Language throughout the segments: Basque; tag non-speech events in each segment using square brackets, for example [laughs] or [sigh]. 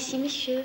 Merci, monsieur.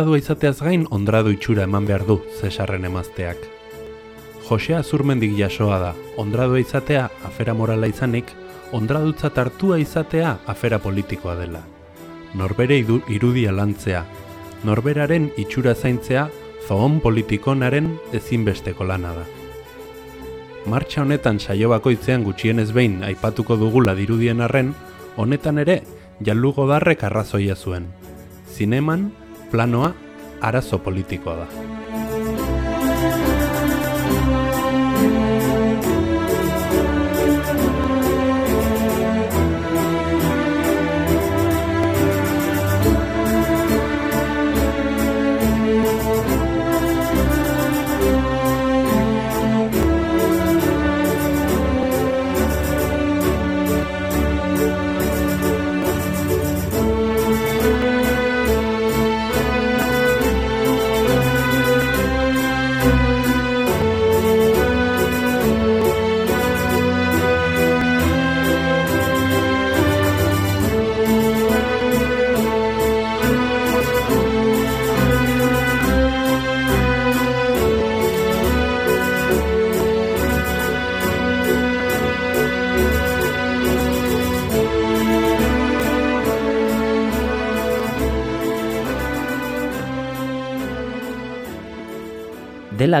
Ondradua izateaz gain ondradu itxura eman behar du Cesarren emazteak. Josea Azurmendik jasoa da, ondradua izatea afera morala izanik, ondradutza tartua izatea afera politikoa dela. Norbere irudia lantzea, norberaren itxura zaintzea zoon politikonaren ezinbesteko lana da. Martxa honetan saio bakoitzean gutxienez behin aipatuko dugula dirudien arren, honetan ere jalugo darrek arrazoia zuen. Zineman, planoa, arazo politikoa da.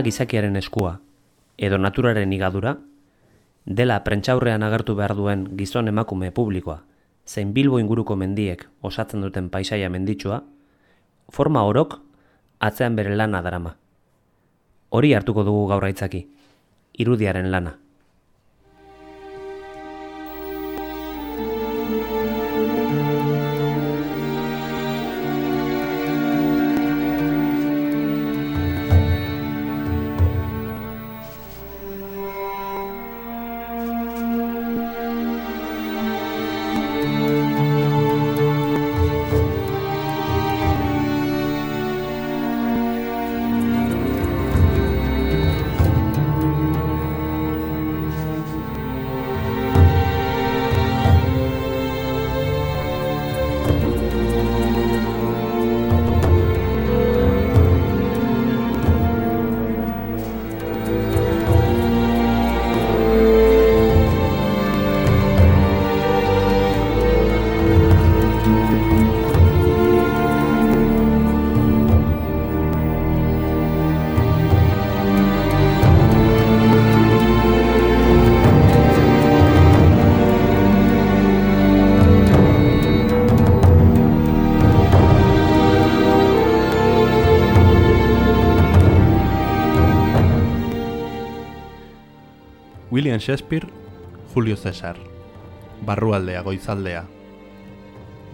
Gizakiaren eskua, edo naturaren igadura, dela prentxaurrean agertu behar duen gizon emakume publikoa, zein Bilbo inguruko mendiek osatzen duten paisaia menditsua, forma orok atzean bere lana darama. Hori hartuko dugu gaur aitzaki, irudiaren lana. William Shakespeare, Julio Cesar. Barrualdea goizaldea.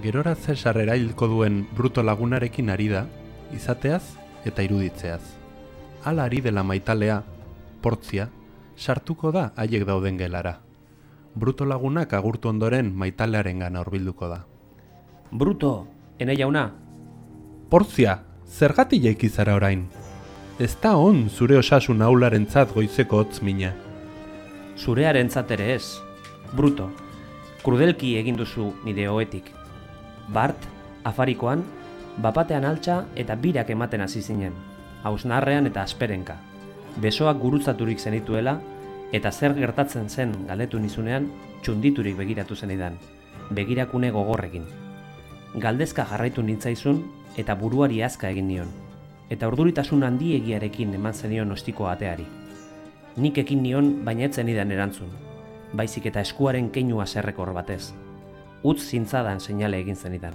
Gerora Cesar erailko duen bruto lagunarekin ari da, izateaz eta iruditzeaz. Hala ari dela maitalea, portzia, sartuko da haiek dauden gelara. Bruto lagunak agurtu ondoren maitalearen gana horbilduko da. Bruto, ene jauna, Portzia, zergatik jaiki zara orain? Ez da on zure osasun aularentzat goizeko hotz mina. Zurearen ere ez. Bruto, krudelki egin duzu nire hoetik. Bart, afarikoan, bapatean altxa eta birak ematen hasi zinen. Hausnarrean eta asperenka. Besoak gurutzaturik zenituela, eta zer gertatzen zen galdetu nizunean, txunditurik begiratu zenidan. Begirakune gogorrekin. Galdezka jarraitu nintzaizun eta buruari azka egin nion. Eta urduritasun handiegiarekin eman zenion ostiko ateari. Nik ekin nion baina ez zenidan erantzun. Baizik eta eskuaren keinua zerrekor batez. Utz zintzadan seinale egin zenidan.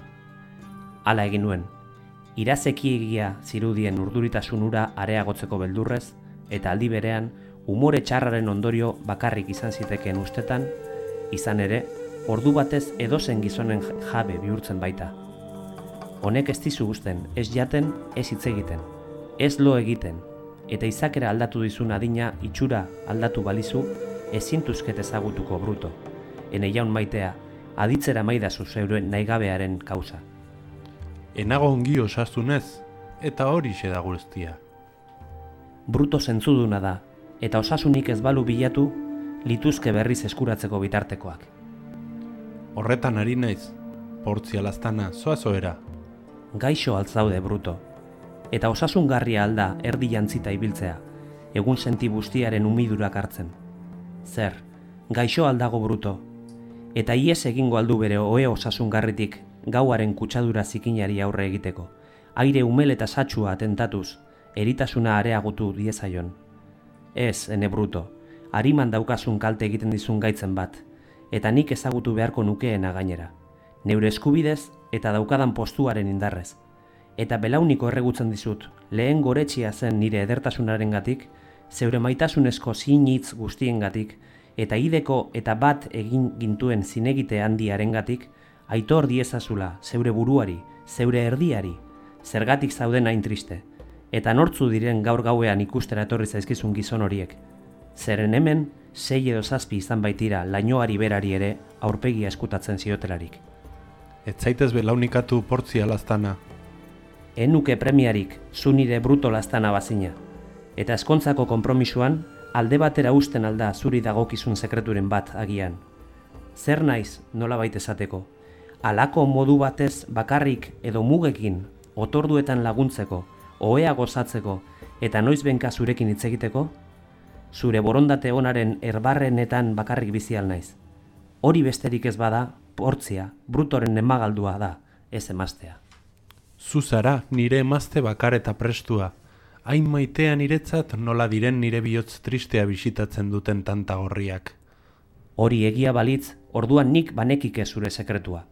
Hala egin nuen. Irazekiegia zirudien urduritasun ura areagotzeko beldurrez, eta aldi berean, umore txarraren ondorio bakarrik izan zitekeen ustetan, izan ere, ordu batez edozen gizonen jabe bihurtzen baita. Honek ez dizu guzten, ez jaten, ez hitz egiten, ez lo egiten, eta izakera aldatu dizun adina itxura aldatu balizu, ezintuzket ezagutuko bruto. Ene jaun maitea, aditzera maidazu zeure naigabearen kausa. Enago ongi osasunez, eta hori da guztia. Bruto zentzuduna da, eta osasunik ez balu bilatu, lituzke berriz eskuratzeko bitartekoak. Horretan ari naiz, portzia lastana, zoazoera. Gaixo altzaude bruto, eta osasungarria alda erdi jantzita ibiltzea, egun senti bustiaren umidurak hartzen. Zer, gaixo aldago bruto, eta ies egingo aldu bere ohe osasungarritik gauaren kutsadura zikinari aurre egiteko, aire umel eta satsua atentatuz, eritasuna areagutu diezaion. Ez, ene bruto, hariman daukasun kalte egiten dizun gaitzen bat, eta nik ezagutu beharko nukeena gainera. Neure eskubidez eta daukadan postuaren indarrez. Eta belauniko erregutzen dizut, lehen goretxia zen nire edertasunarengatik, zeure maitasunezko zinitz guztiengatik, eta ideko eta bat egin gintuen zinegite handiarengatik, aitor diezazula zeure buruari, zeure erdiari, zergatik zauden hain triste, eta nortzu diren gaur gauean ikustera etorri zaizkizun gizon horiek. Zeren hemen, sei edo zazpi izan baitira lainoari berari ere aurpegia eskutatzen ziotelarik. Ez zaitez belaunikatu portzia lastana. Enuke premiarik zu nire bruto lastana bazina. Eta eskontzako konpromisuan, alde batera usten alda zuri dagokizun sekreturen bat agian. Zer naiz nola baita esateko? Alako modu batez bakarrik edo mugekin, otorduetan laguntzeko, ohea gozatzeko eta noiz benka zurekin hitz egiteko? Zure borondate onaren erbarrenetan bakarrik bizi al naiz. Hori besterik ez bada, portzia, brutoren emagaldua da, ez emaztea. Zuzara nire emazte bakar eta prestua. Hain maitea niretzat nola diren nire bihotz tristea bisitatzen duten tanta gorriak. Hori egia balitz, orduan nik banekike zure sekretua.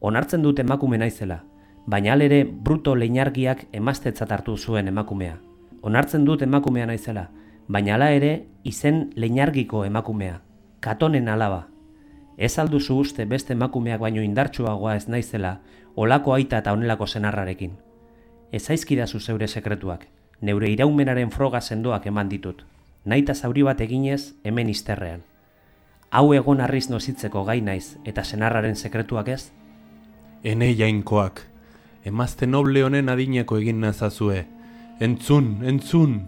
Onartzen dut emakume naizela, baina alere bruto leinargiak emaztetzat hartu zuen emakumea. Onartzen dut emakumea naizela, baina hala ere izen leinargiko emakumea, katonen alaba. Ez alduzu uste beste emakumeak baino indartsuagoa ez naizela, olako aita eta onelako senarrarekin. Ez aizkidazu zeure sekretuak, neure iraumenaren froga sendoak eman ditut. Naita zauri bat eginez hemen izterrean. Hau egon arriz nozitzeko gai naiz eta senarraren sekretuak ez? Ene jainkoak, emazte noble honen adineko egin nazazue. Entzun, entzun,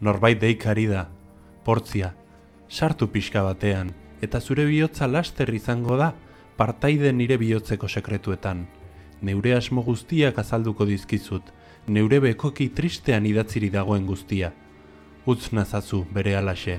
norbait deikari da, portzia, sartu pixka batean, eta zure bihotza laster izango da, partaide nire bihotzeko sekretuetan. Neure asmo guztiak azalduko dizkizut, neure bekoki tristean idatziri dagoen guztia. Utz nazazu bere alaxe.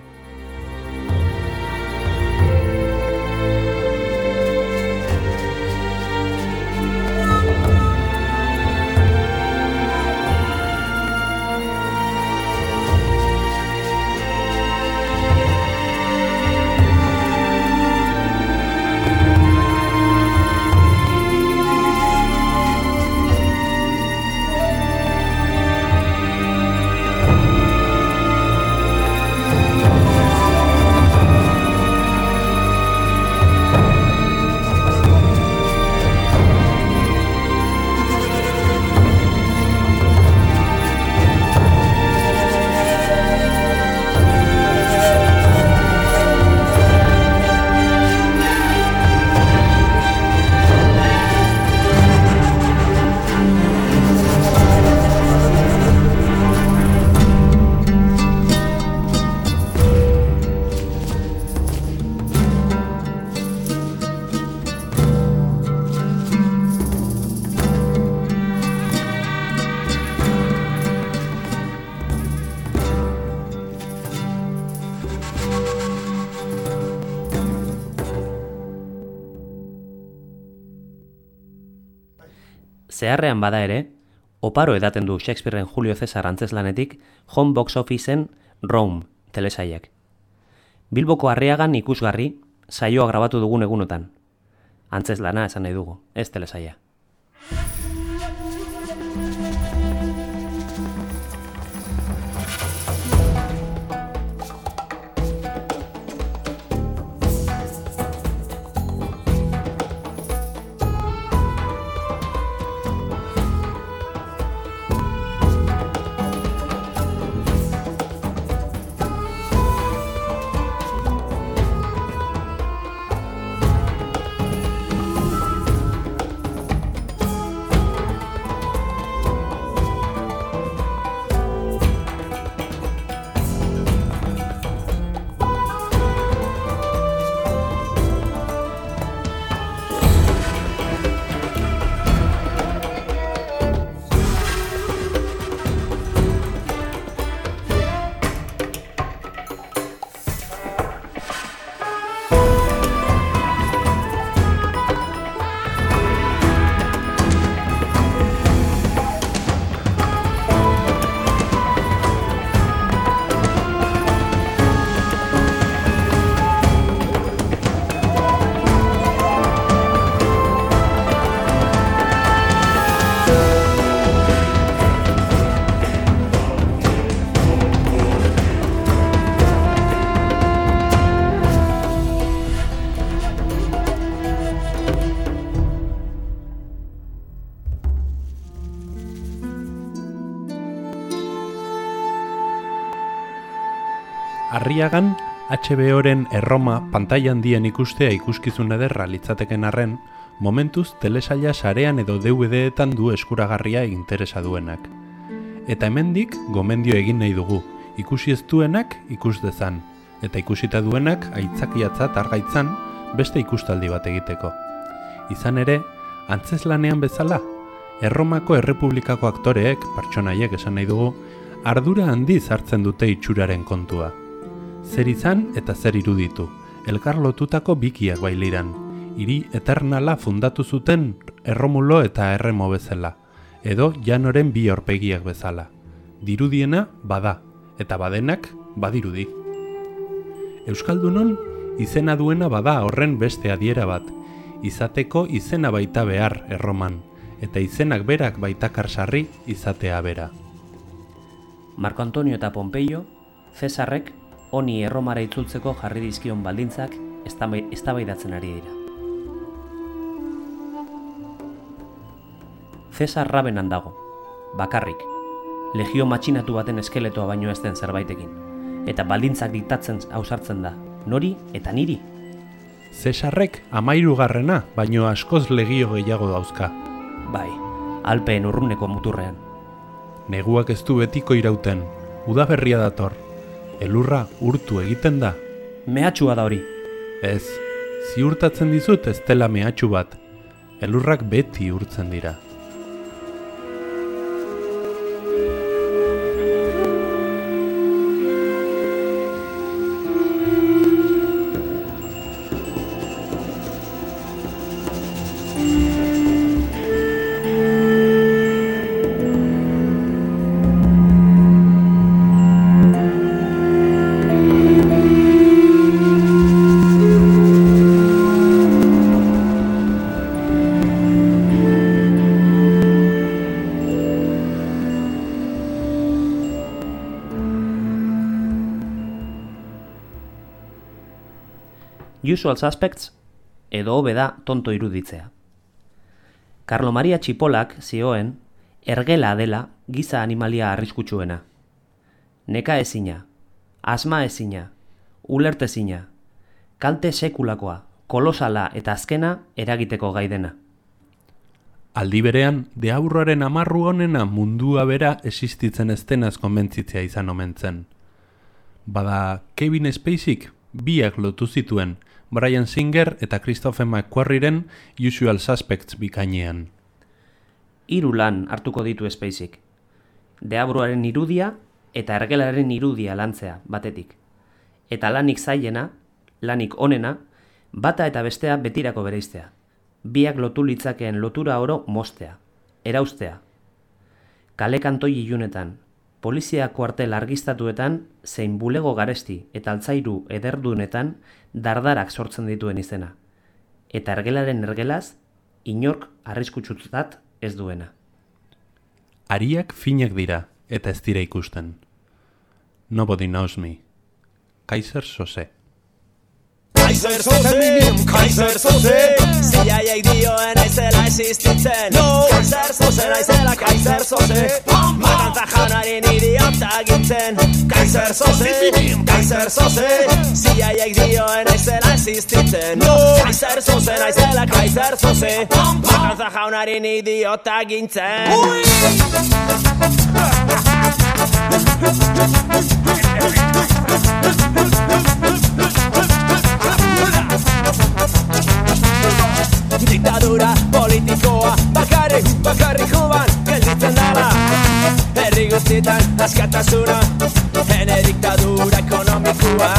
Zeharrean bada ere, oparo edaten du Shakespearen Julio Cesar antzeslanetik Home Box Officeen Rome telesaiak. Bilboko harriagan ikusgarri, saioa grabatu dugun egunotan. Antzeslana esan nahi dugu, ez telesaia. Arriagan, HBO-ren erroma pantaila handien ikustea ikuskizun ederra litzateken arren, momentuz telesaila sarean edo DVD-etan du eskuragarria interesa duenak. Eta hemendik gomendio egin nahi dugu, ikusi ez duenak ikus dezan, eta ikusita duenak aitzakiatzat argaitzan beste ikustaldi bat egiteko. Izan ere, antzeslanean bezala, Erromako Errepublikako aktoreek, pertsonaiek esan nahi dugu, ardura handiz hartzen dute itxuraren kontua. Zer izan eta zer iruditu, elkar lotutako bikiak bailiran, hiri eternala fundatu zuten Erromulo eta Erremo bezala, edo Janoren bi horpegiak bezala. Dirudiena bada, eta badenak badirudi. Euskaldunon izena duena bada horren beste adiera bat, izateko izena baita behar erroman, eta izenak berak baitakar sarri izatea bera. Marco Antonio eta Pompeio, Cesarrek honi erromara itzultzeko jarri dizkion baldintzak eztabai- eztabaidatzen ari dira. Cesar rabenan dago, bakarrik, legio matxinatu baten eskeletoa baino ez den zerbaitekin, eta baldintzak diktatzen ausartzen da, nori eta niri. Cesarrek amairugarrena, baino askoz legio gehiago dauzka. Bai, Alpeen urruneko muturrean. Neguak ez du betiko irauten, udaberria dator. Elurra urtu egiten da. Mehatxua da hori. Ez, ziurtatzen dizut ez dela mehatxu bat. Elurrak beti urtzen dira. Usual Suspects edo hobe da tonto iruditzea. Carlo Maria Txipolak zioen ergela dela giza animalia arriskutsuena. Neka ezina, asma ezina, ulertezina, kalte sekulakoa, kolosala eta azkena eragiteko gaidena. Aldi berean, deaburroaren amarru honena mundua bera existitzen ez denaz konbentzitzea izan omen zen. Bada, Kevin Spaceyk biak lotu zituen, Brian Singer eta Christopher McQuarrieren Usual Suspects bikainean. Hiru lan hartuko ditu Spaceyk. Deabruaren irudia eta ergelaren irudia lantzea batetik. Eta lanik zailena, lanik onena, bata eta bestea betirako bereiztea. Biak lotu litzakeen lotura oro mostea. eraustea. Kale kantoi ilunetan, polizia kuartel argistatuetan, zein bulego garesti eta altzairu ederdunetan dardarak sortzen dituen izena. Eta ergelaren ergelaz, inork arriskutsutzat ez duena. Ariak finak dira eta ez dira ikusten. Nobody knows me. Kaiser Sose. Kaiser Sose, Kaiser Sose CIA dioen aizela existitzen. No. Kaiser Sose naizela Kaiser Sose Matantza jaunaren idiota gintzen Kaiser Sose, Kaiser Sose CIA dioen aizela existitzen. No. Kaiser Sose naizela Kaiser Sose Matantza jaunaren idiota gintzen Ui! Diktadura politikoa bakarrik, bakarrik juban gelditzen dala. Herri guztietan askatasuna, hene diktadura ekonomikoa.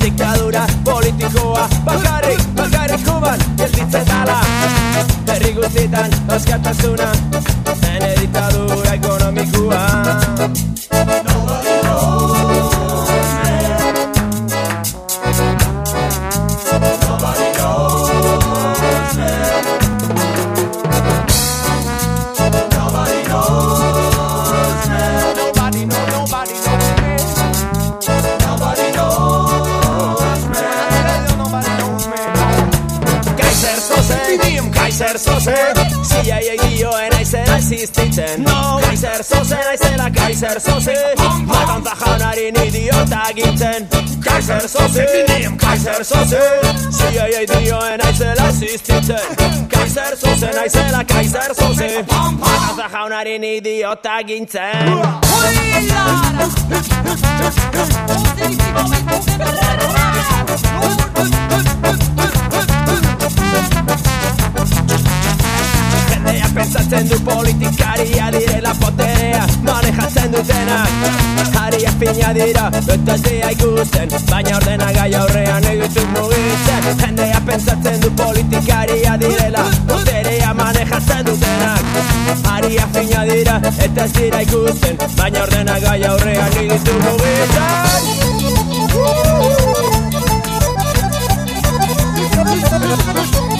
Diktadura politikoa bakarrik, bakarrik juban gelditzen dala. Herri guztietan askatasuna, hene diktadura ekonomikoa Kaiser Sose CIA dioen aizela existitzen no. Kaiser Sose naizela Kaiser Sose Matantza jaunaren idiota gintzen Kaiser Sose, Kaiser Sose CIA dioen aizela existitzen Kaiser Sose naizela Kaiser Sose Matantza jaunaren idiota gintzen Jendea pensatzen du politikaria direla poterea. Manejatzen dutenak Haria fina dira, dira ikusten Baina ordena gai aurrean egituk mugitzen. Jendea pensatzen du politikaria direla Poterea. Manejatzen dutenak Haria fina dira, eta ez dira ikusten Baina ordena gai aurrean egituk mugitzen [laughs]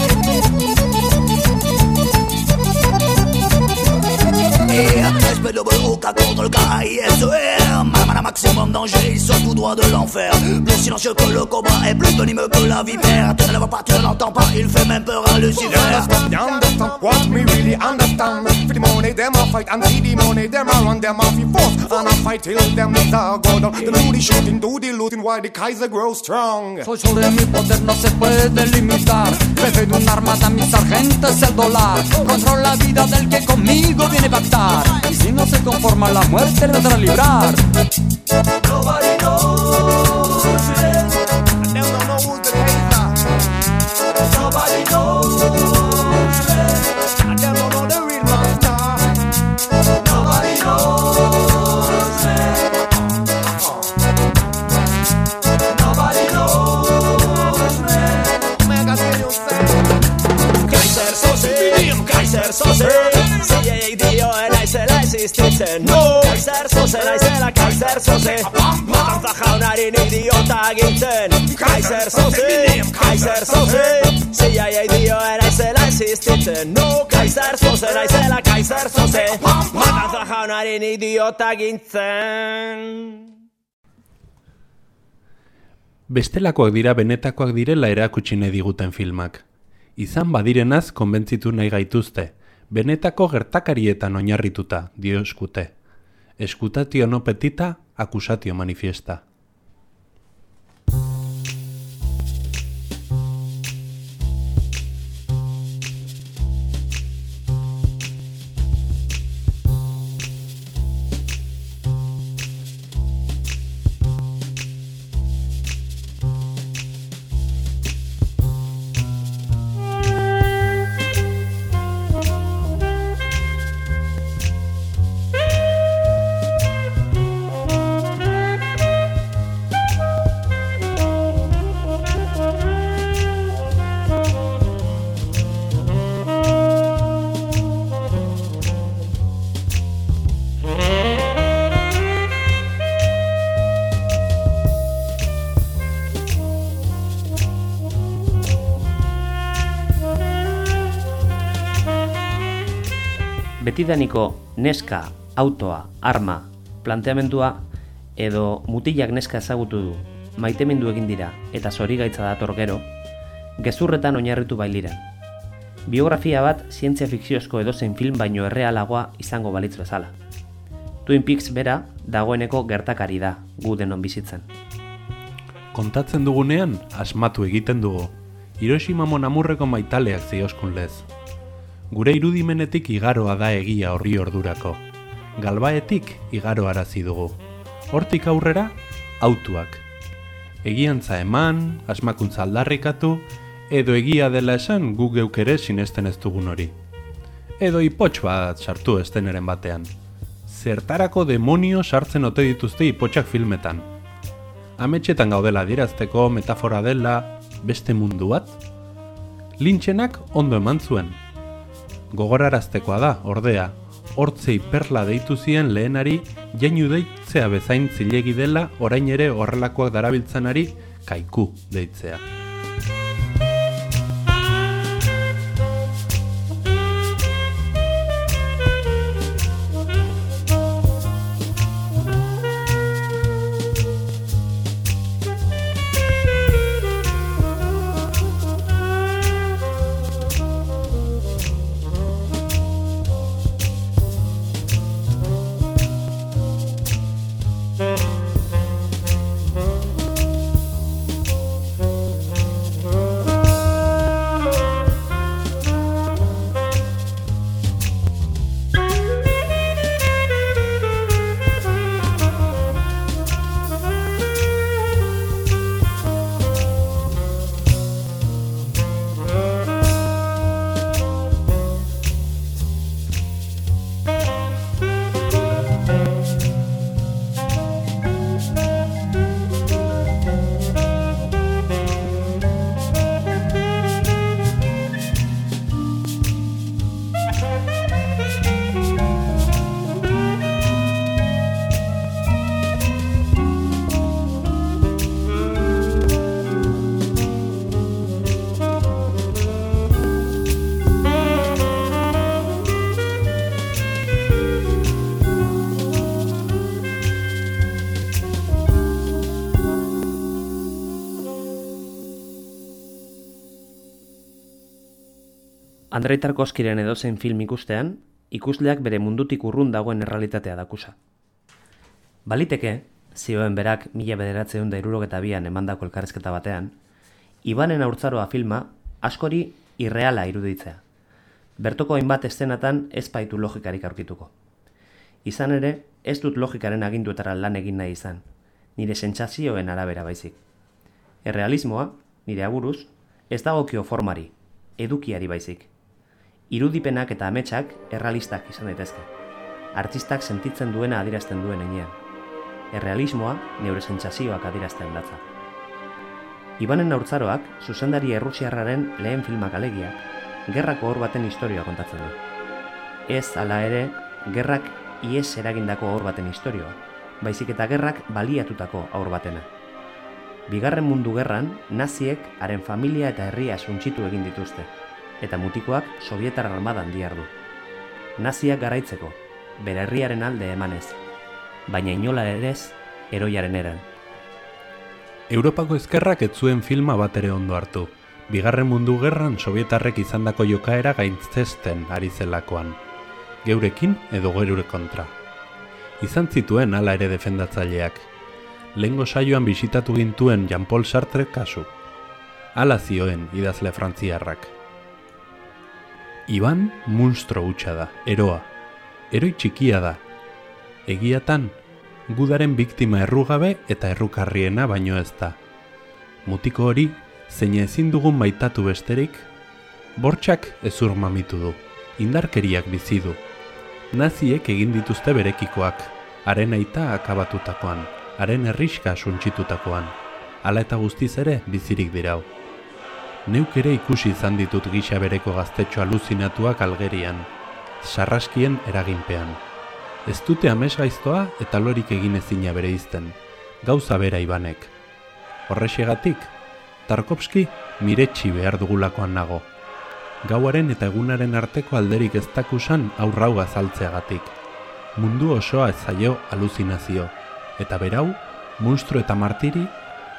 yeah. Respect de Boca contre le KISER Même à maximum danger, ils sont tout droit de l'enfer. Plus silencieux que le cobra et plus venimeux que la vipère. Tu ne le vois pas, tu ne l'entends pas, il fait même peur à Lucifer. You understand what me really understand. For the money them a fight. And see the money them a run them off in force And I fight till them niggas go down. The looty shooting, do the looting while the Kaiser grows strong. Soy sobre mi poder no se puede limitar. Jefe de una armada mi sargento es el dólar. Controla la vida del que conmigo viene a pactar. Y no se conforma la muerte le vendrá a librar Nobody knows me. And them don't know who's the Kaiser Nobody knows me. And them don't know the real master Nobody knows me. Nobody knows me. Existitzen no. Kaiser Sose naizela Kaiser Sose Matantza jaunaren idiota gintzen Kaiser Sose, Kaiser Sose CIA dioen aizela existitzen no. Kaiser Sose naizela Kaiser Sose Matantza jaunaren idiota gintzen Bestelakoak dira benetakoak direla erakutsi nahi diguten filmak. Izan badirenaz konbentzitu nahi gaituzte, benetako gertakarietan oinarrituta, dio eskute. Eskutatio no petita, akusatio manifiesta. Betidaniko neska, autoa, arma, planteamendua edo mutilak neska ezagutu du, maitemindu egin dira eta zorigaitza dator gero, gezurretan oinarritu bailiran. Biografia bat zientzia fikziozko edozein film baino errealagoa izango balitz bezala. Twin Peaks bera dagoeneko gertakari da gu denon bizitzen. Kontatzen dugunean, asmatu egiten dugu. Hiroshima monamurreko maitaleak zioskun lez. Gure irudimenetik igaroa da egia horri ordurako. Galbaetik igaro arazi dugu. Hortik aurrera, autuak. Egiantza eman, asmakuntza aldarrikatu, edo egia dela esan gu geuk ere sinesten ez dugun hori. Edo ipotx bat sartu esteneren batean. Zertarako demonio sartzen ote dituzte ipotxak filmetan. Ametxetan gaudela adierazteko metafora dela beste mundu bat? Lintxenak ondo eman zuen. Gogoraraztekoa da, ordea, hortzei perla deitu zien lehenari jainu deitzea bezain zilegi dela orain ere horrelakoak darabiltzanari kaiku deitzea. Andrei Tarkovskiren edozein film ikustean, ikusleak bere mundutik urrun dagoen errealitatea dakusa. Baliteke, zioen berak mila bederatzeun da irurogeta bian emandako elkarrezketa batean, Ibanen aurtzaroa filma askori irreala iruditzea. Bertoko hainbat eszenatan ez baitu logikarik aurkituko. Izan ere, ez dut logikaren aginduetara lan egin nahi izan, nire sentsazioen arabera baizik. Errealismoa, nire aburuz, ez dagokio formari, edukiari baizik irudipenak eta ametsak errealistak izan daitezke. Artistak sentitzen duena adierazten duen enean. Errealismoa neure sentsazioak adierazten datza. Ibanen aurtzaroak, zuzendari errusiarraren lehen filmak alegia, gerrako hor baten historioa kontatzen du. Ez ala ere, gerrak ies eragindako aur baten historioa, baizik eta gerrak baliatutako aur batena. Bigarren mundu gerran, naziek haren familia eta herria suntxitu egin dituzte, eta mutikoak sovietar armadan diardu. Naziak garaitzeko, bere herriaren alde emanez, baina inola ere ez, eroiaren eran. Europako ezkerrak ez zuen filma bat ere ondo hartu. Bigarren mundu gerran sovietarrek izandako jokaera gaintzesten ari zelakoan. Geurekin edo gerure kontra. Izan zituen hala ere defendatzaileak. Lengo saioan bisitatu gintuen Jean-Paul Sartre kasu. Hala zioen idazle frantziarrak. Iban munstro hutsa da, eroa. Eroi txikia da. Egiatan, gudaren biktima errugabe eta errukarriena baino ez da. Mutiko hori, zein ezin dugun maitatu besterik, bortxak ezur mamitu du, indarkeriak bizi du. Naziek egin dituzte berekikoak, haren aita akabatutakoan, haren erriska suntsitutakoan, hala eta guztiz ere bizirik dirau neuk ere ikusi izan ditut gisa bereko gaztetxo aluzinatuak algerian, sarraskien eraginpean. Ez dute amesgaiztoa eta lorik egin ezina bere izten, gauza bera ibanek. Horrexegatik, Tarkovski miretsi behar dugulakoan nago. gauaren eta egunaren arteko alderik ez dakusan aurrau azaltzeagatik. Mundu osoa ez zaio aluzinazio, eta berau, monstru eta martiri,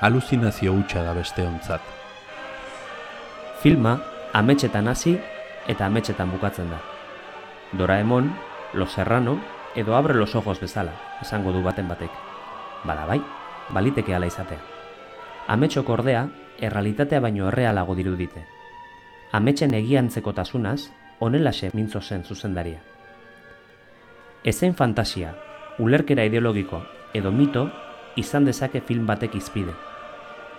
aluzinazio hutsa da beste ontzat. Filma ametxetan hasi eta ametxetan bukatzen da. Doraemon, Los Serrano edo Abre los ojos bezala, esango du baten batek. Bada bai, baliteke ala izatea. Ametxok ordea, errealitatea baino errealago dirudite. Ametxen egiantzeko tasunaz, onelaxe mintzo zen zuzendaria. Ezein fantasia, ulerkera ideologiko edo mito izan dezake film batek izpide.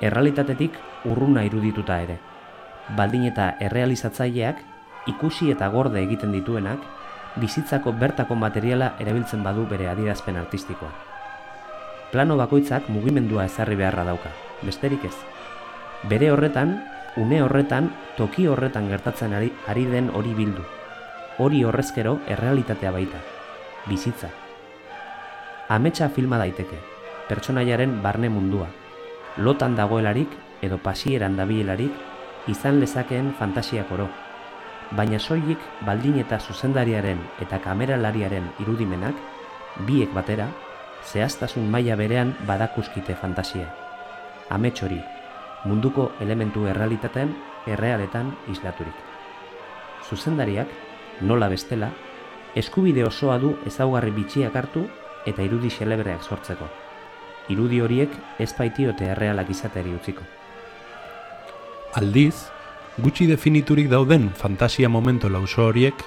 Errealitatetik urruna irudituta ere. Baldin eta errealizatzaileak ikusi eta gorde egiten dituenak bizitzako bertako materiala erabiltzen badu bere adierazpen artistikoa. Plano bakoitzak mugimendua ezarri beharra dauka, besterik ez. Bere horretan, une horretan, toki horretan gertatzen ari, ari den hori bildu. Hori horrezkero errealitatea baita, bizitza. Ametsa filma daiteke, pertsonaiaren barne mundua. Lotan dagoelarik edo pasieran dabielarik izan lezakeen fantasiak oro. Baina soilik baldin eta zuzendariaren eta kameralariaren irudimenak, biek batera, zehaztasun maila berean badakuskite fantasia. Amets hori, munduko elementu errealitatean errealetan islaturik. Zuzendariak, nola bestela, eskubide osoa du ezaugarri bitxiak hartu eta irudi xelebreak sortzeko. Irudi horiek ez baitiote errealak izateri utziko. Aldiz, gutxi definiturik dauden fantasia momento lauso horiek,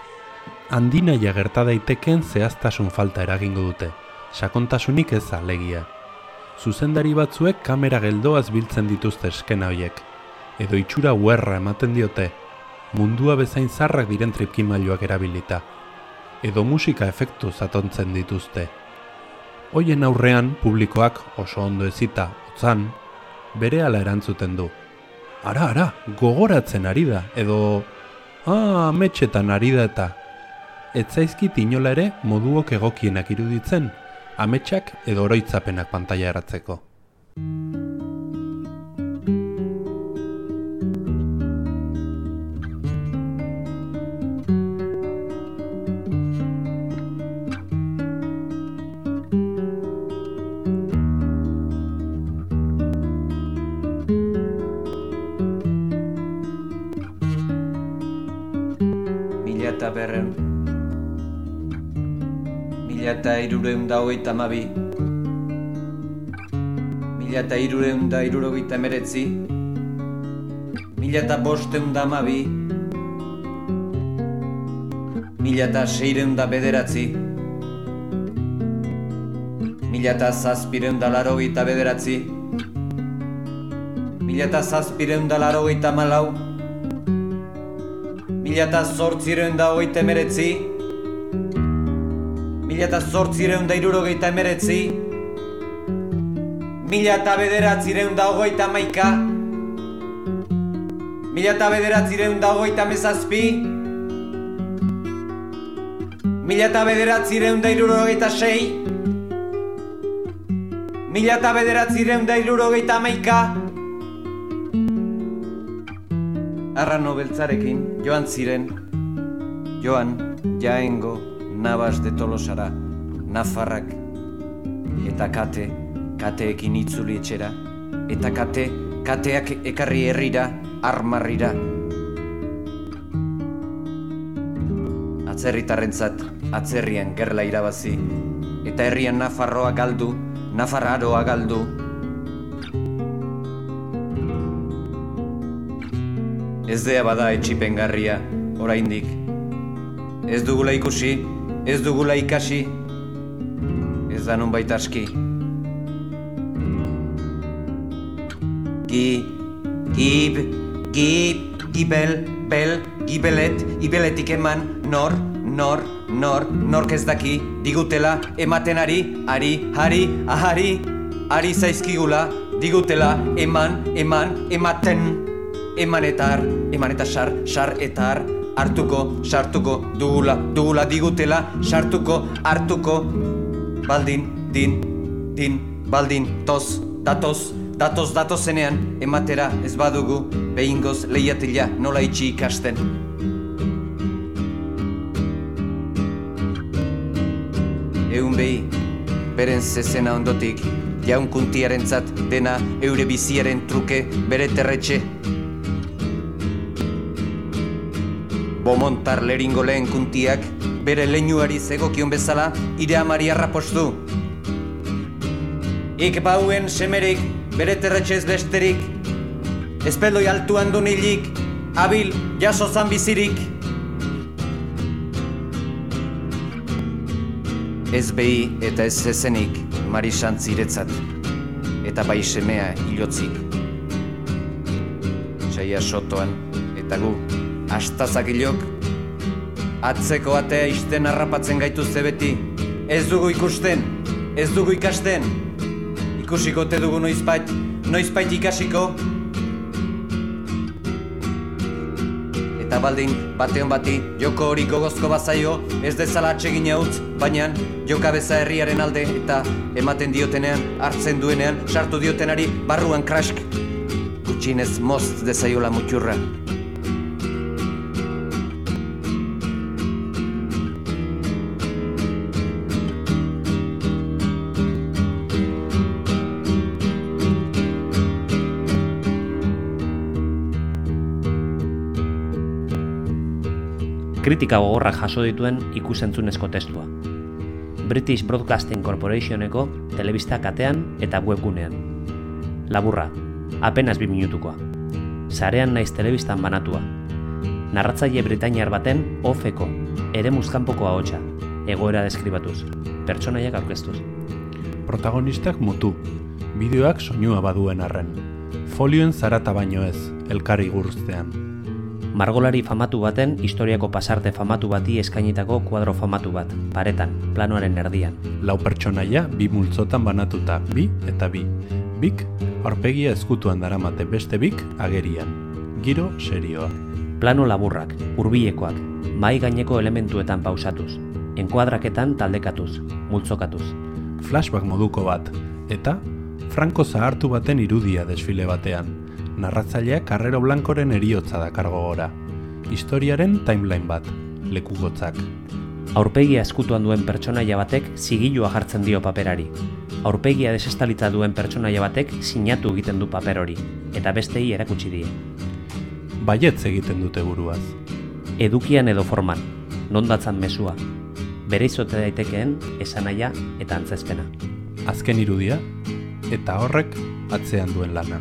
handinaia gerta daiteken zehaztasun falta eragingo dute, sakontasunik ez alegia. Zuzendari batzuek kamera geldoaz biltzen dituzte eskena hoiek, edo itxura huerra ematen diote, mundua bezain zarrak diren tripkimailuak erabilita, edo musika efektu zatontzen dituzte. Hoien aurrean publikoak oso ondo ezita, otzan, bere ala erantzuten du. Ara, ara, gogoratzen ari da, edo, ah, ametxetan ari da eta, ez zaizkit inola ere moduok egokienak iruditzen, ametsak edo oroitzapenak pantaila eratzeko. Berren. Mila eta irureun da hogeita mabi Mila eta irureun da irurogeita emeretzi Mila eta bosteun da mabi Mila eta seireun da bederatzi. Mila eta zazpireun da larogeita bederatzi. Mila eta zazpireun da larogeita malau Mila eta zortzireun da hogeita emeretzi Mila eta zortzireun da irurogeita emeretzi Mila eta bederatzireun da hogeita maika Mila eta bederatzireun da hogeita mezazpi Mila eta bederatzireun da irurogeita sei. Mila eta bederatzireun da irurogeita maika Arrano beltzarekin joan ziren, joan jaengo nabas de tolosara, nafarrak, eta kate, kateekin itzuli etxera, eta kate, kateak ekarri herrira, armarrira. Atzerritarrentzat atzerrian gerla irabazi, eta herrian nafarroa galdu, nafarraroa galdu, Ez dea bada etxipengarria, oraindik. Ez dugula ikusi, ez dugula ikasi, ez da nun aski. Gi, gib, gib, gibel, bel, gibelet, ibeletik eman, nor, nor, nor, nork ez daki, digutela, ematen ari, ari, hari, ahari, ari zaizkigula, digutela, eman, eman, ematen eman eta har, eman eta sar, sar eta har, hartuko, sartuko, dugula, dugula digutela, sartuko, hartuko, baldin, din, din, baldin, toz, datoz, datoz, datoz zenean, ematera ez badugu, behingoz lehiatila nola itxi ikasten. Egun behi, beren zezena ondotik, jaunkuntiaren zat dena, eure biziaren truke, bere terretxe, Bomontar leringo lehen kuntiak, bere leinuari zegokion bezala, ire amari arrapostu. Ik bauen semerik, bere terretxez besterik, Ezpeldoi altuan du nilik, abil jaso zan bizirik. Ez behi eta ez zezenik marisantz iretzat, eta bai semea hilotzik. Txaia sotoan, eta gu, astazak hilok, atzeko atea isten harrapatzen gaitu zebeti, ez dugu ikusten, ez dugu ikasten, ikusiko te dugu noizbait, noizbait ikasiko, eta baldin bateon bati joko hori gogozko bazaio ez dezala atsegin utz, baina jokabeza herriaren alde eta ematen diotenean, hartzen duenean, sartu diotenari barruan krask. Gutxinez most dezaiola muturra. Kritika gogorrak jaso dituen ikusentzunezko testua. British Broadcasting Corporationeko telebista katean eta webgunean. Laburra, apenas bi minutukoa. Sarean naiz telebistan banatua. Narratzaile britainiar baten ofeko, ere muzkanpoko ahotsa, egoera deskribatuz, pertsonaiak aurkeztuz. Protagonistak mutu, bideoak soinua baduen arren. Folioen zarata baino ez, elkarri guruztean margolari famatu baten historiako pasarte famatu bati eskainitako kuadro famatu bat, paretan, planoaren erdian. Lau pertsonaia bi multzotan banatuta, bi eta bi. Bik, aurpegia ezkutuan daramate beste bik agerian. Giro serioa. Plano laburrak, hurbilekoak, mai gaineko elementuetan pausatuz, enkuadraketan taldekatuz, multzokatuz. Flashback moduko bat, eta Franco zahartu baten irudia desfile batean, narratzaileak Carrero Blancoren eriotza da kargo gora. Historiaren timeline bat, lekugotzak. Aurpegia eskutuan duen pertsonaia batek zigilua jartzen dio paperari. Aurpegia desestalitza duen pertsonaia batek sinatu egiten du paper hori, eta bestei erakutsi die. Baietz egiten dute buruaz. Edukian edo forman, nondatzan mesua, bere izote daitekeen esanaia eta antzezpena. Azken irudia, eta horrek atzean duen lana.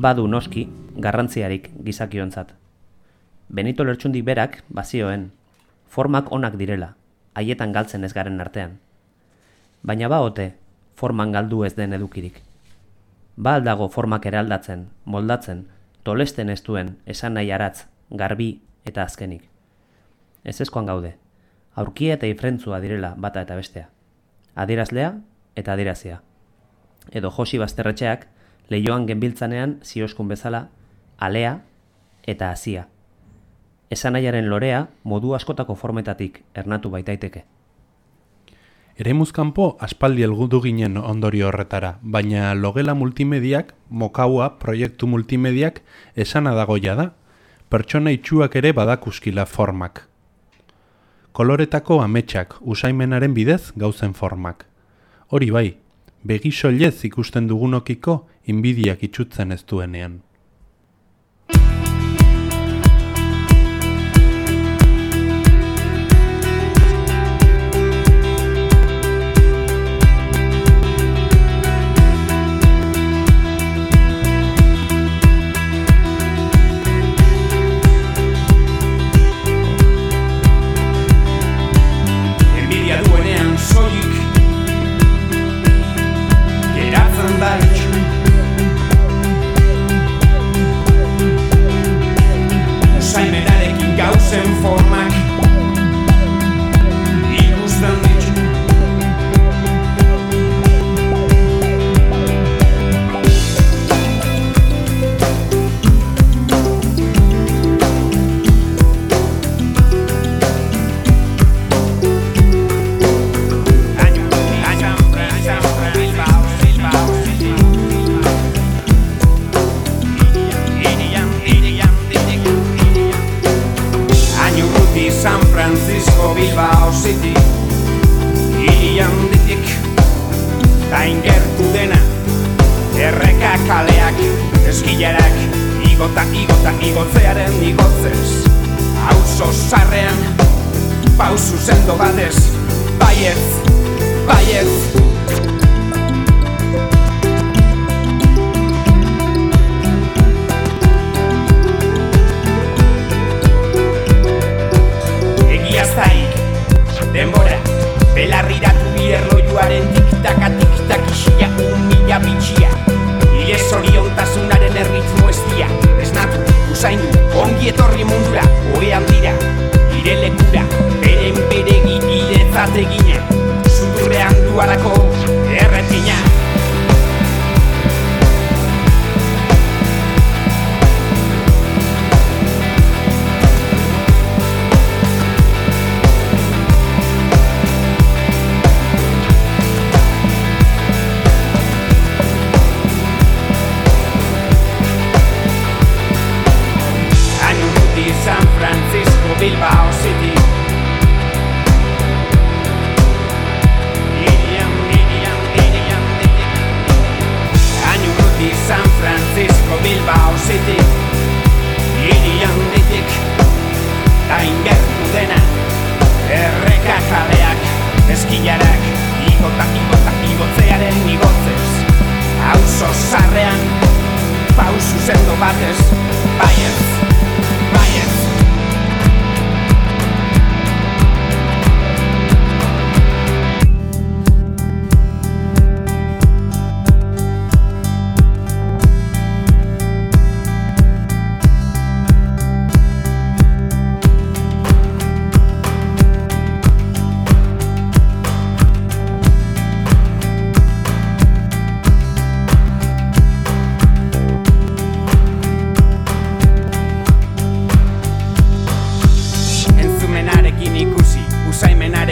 Badu noski garrantziarik gizakiontzat. Benito Lertxundik berak bazioen, formak onak direla, haietan galtzen ez garen artean. Baina ba ote, forman galdu ez den edukirik. Ba aldago formak eraldatzen, moldatzen, tolesten ez duen esan nahi aratz, garbi eta azkenik. Ez ezkoan gaude, aurkia eta ifrentzua direla bata eta bestea. Adierazlea eta adierazia. Edo Josi Basterretxeak lehioan genbiltzanean zioskun bezala, alea eta hasia. Esanaiaren lorea modu askotako formetatik ernatu baitaiteke. Ere muzkanpo aspaldi elgudu ginen ondorio horretara, baina logela multimediak, mokaua proiektu multimediak esana dagoia da, pertsona itxuak ere badakuskila formak. Koloretako ametsak usaimenaren bidez gauzen formak. Hori bai, begi soilez ikusten dugunokiko inbidiak itxutzen ez duenean. Usaimenarekin gauzen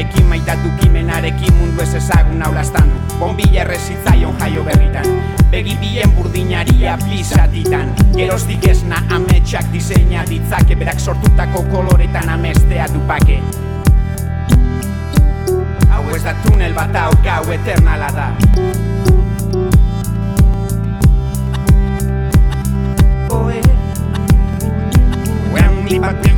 ekin maitatu kimenarekin mundu ez ezagun aulastan Bombilla errezitzaion jaio berritan. Begi bien burdinaria pisatitan Geroztik esna ametsak diseina ditzake Berak sortutako koloretan amestea dupake. Hau ez da tunel bat hau gau eternala da. Oe. Oe Oe Oe